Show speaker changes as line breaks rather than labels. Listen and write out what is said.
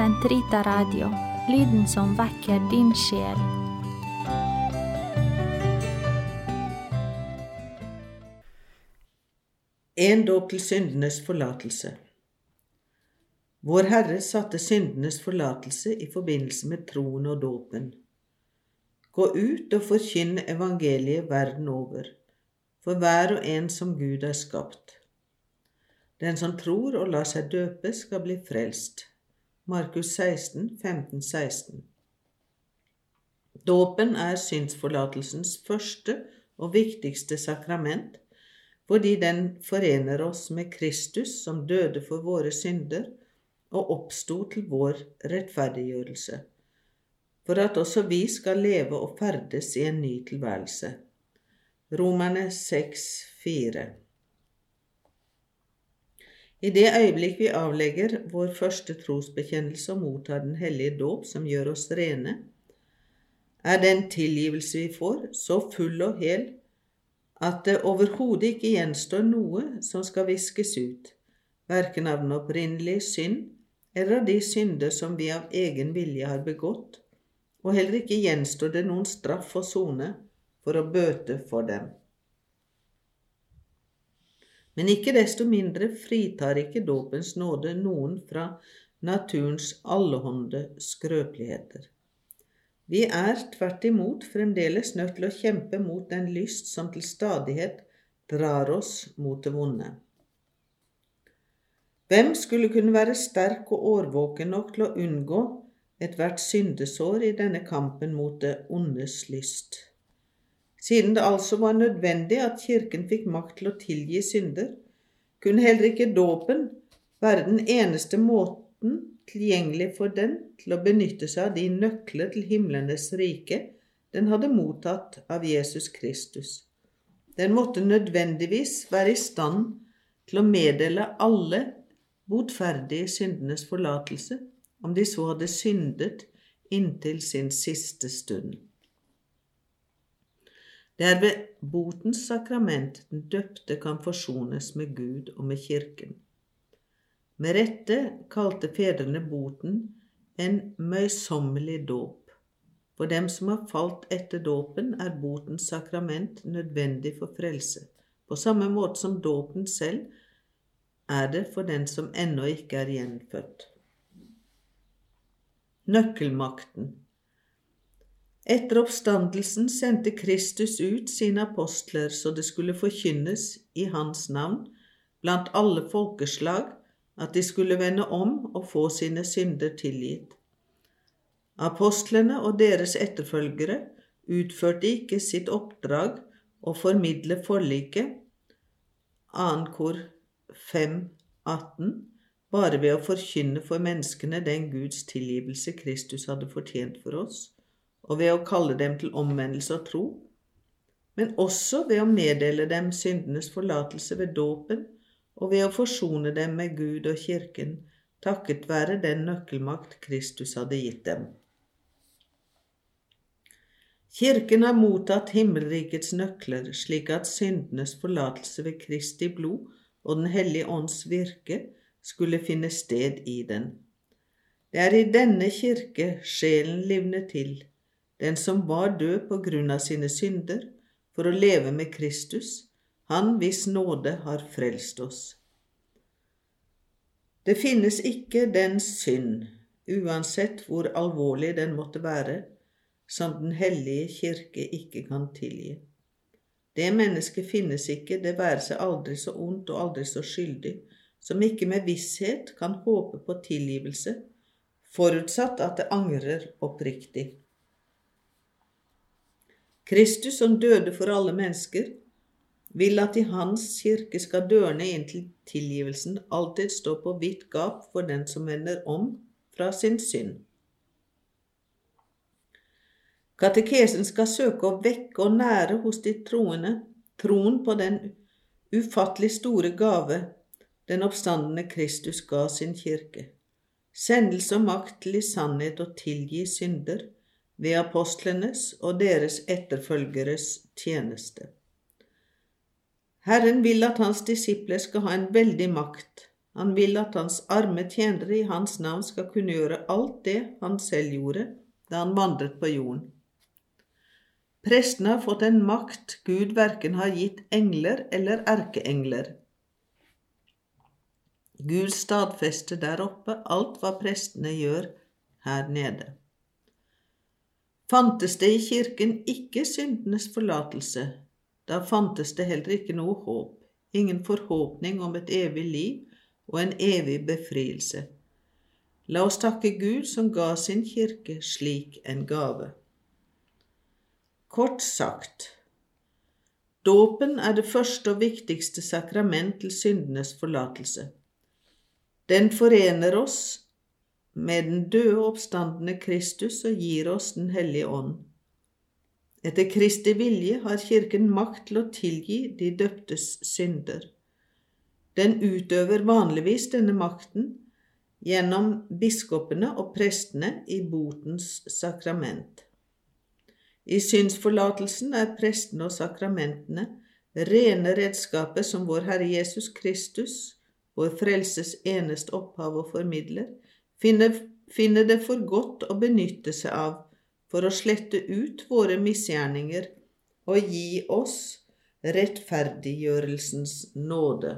Sentrita Radio, lyden som vekker din sjel.
En dåp til syndenes forlatelse. Vår Herre satte syndenes forlatelse i forbindelse med troen og dåpen. Gå ut og forkynn evangeliet verden over, for hver og en som Gud har skapt. Den som tror og lar seg døpe, skal bli frelst. Markus 16, 15, 16. Dåpen er synsforlatelsens første og viktigste sakrament, fordi den forener oss med Kristus som døde for våre synder og oppsto til vår rettferdiggjørelse, for at også vi skal leve og ferdes i en ny tilværelse. Romerne 6, 4. I det øyeblikk vi avlegger vår første trosbekjennelse og mottar Den hellige dåp, som gjør oss rene, er den tilgivelse vi får, så full og hel at det overhodet ikke gjenstår noe som skal viskes ut, verken av den opprinnelige synd eller av de synder som vi av egen vilje har begått, og heller ikke gjenstår det noen straff å sone for å bøte for dem. Men ikke desto mindre fritar ikke dåpens nåde noen fra naturens allehånde skrøpeligheter. Vi er tvert imot fremdeles nødt til å kjempe mot den lyst som til stadighet drar oss mot det vonde. Hvem skulle kunne være sterk og årvåken nok til å unngå ethvert syndesår i denne kampen mot det ondes lyst? Siden det altså var nødvendig at Kirken fikk makt til å tilgi synder, kunne heller ikke dåpen være den eneste måten tilgjengelig for den til å benytte seg av de nøkler til himlenes rike den hadde mottatt av Jesus Kristus. Den måtte nødvendigvis være i stand til å meddele alle botferdige syndenes forlatelse, om de så hadde syndet inntil sin siste stund. Det er ved botens sakrament den døpte kan forsones med Gud og med Kirken. Med rette kalte fedrene boten en møysommelig dåp. For dem som har falt etter dåpen, er botens sakrament nødvendig for frelse, på samme måte som dåpen selv er det for den som ennå ikke er gjenfødt. Nøkkelmakten etter oppstandelsen sendte Kristus ut sine apostler så det skulle forkynnes i hans navn blant alle folkeslag at de skulle vende om og få sine synder tilgitt. Apostlene og deres etterfølgere utførte ikke sitt oppdrag å formidle forliket, 2. kor 5, 18, bare ved å forkynne for menneskene den Guds tilgivelse Kristus hadde fortjent for oss, og ved å kalle dem til omvendelse og tro, men også ved å meddele dem syndenes forlatelse ved dåpen og ved å forsone dem med Gud og Kirken, takket være den nøkkelmakt Kristus hadde gitt dem. Kirken har mottatt himmelrikets nøkler slik at syndenes forlatelse ved Kristi blod og Den hellige ånds virke skulle finne sted i den. Det er i denne kirke sjelen livner til, den som var død på grunn av sine synder, for å leve med Kristus, han hvis nåde har frelst oss. Det finnes ikke den synd, uansett hvor alvorlig den måtte være, som Den hellige kirke ikke kan tilgi. Det mennesket finnes ikke, det være seg aldri så ondt og aldri så skyldig, som ikke med visshet kan håpe på tilgivelse, forutsatt at det angrer oppriktig. Kristus, som døde for alle mennesker, vil at i Hans kirke skal dørene inn til tilgivelsen alltid stå på vidt gap for den som vender om fra sin synd. Katekesen skal søke å vekke og nære hos de troende troen på den ufattelig store gave den oppstandende Kristus ga sin kirke, sendelse og makt til i sannhet å tilgi synder, ved apostlenes og deres etterfølgeres tjeneste. Herren vil at hans disipler skal ha en veldig makt Han vil at hans arme tjenere i hans navn skal kunne gjøre alt det han selv gjorde da han vandret på jorden. Prestene har fått en makt Gud verken har gitt engler eller erkeengler. Gud stadfester der oppe alt hva prestene gjør her nede. Fantes det i kirken ikke syndenes forlatelse, da fantes det heller ikke noe håp, ingen forhåpning om et evig liv og en evig befrielse. La oss takke Gud som ga sin kirke slik en gave. Kort sagt, dåpen er det første og viktigste sakrament til syndenes forlatelse. Den forener oss med den døde oppstandende Kristus og gir oss Den hellige ånd. Etter Kristi vilje har Kirken makt til å tilgi de døptes synder. Den utøver vanligvis denne makten gjennom biskopene og prestene i botens sakrament. I synsforlatelsen er prestene og sakramentene rene redskaper som vår Herre Jesus Kristus vår frelses eneste opphav og formidler, finner, finner det for godt å benytte seg av for å slette ut våre misgjerninger og gi oss rettferdiggjørelsens nåde.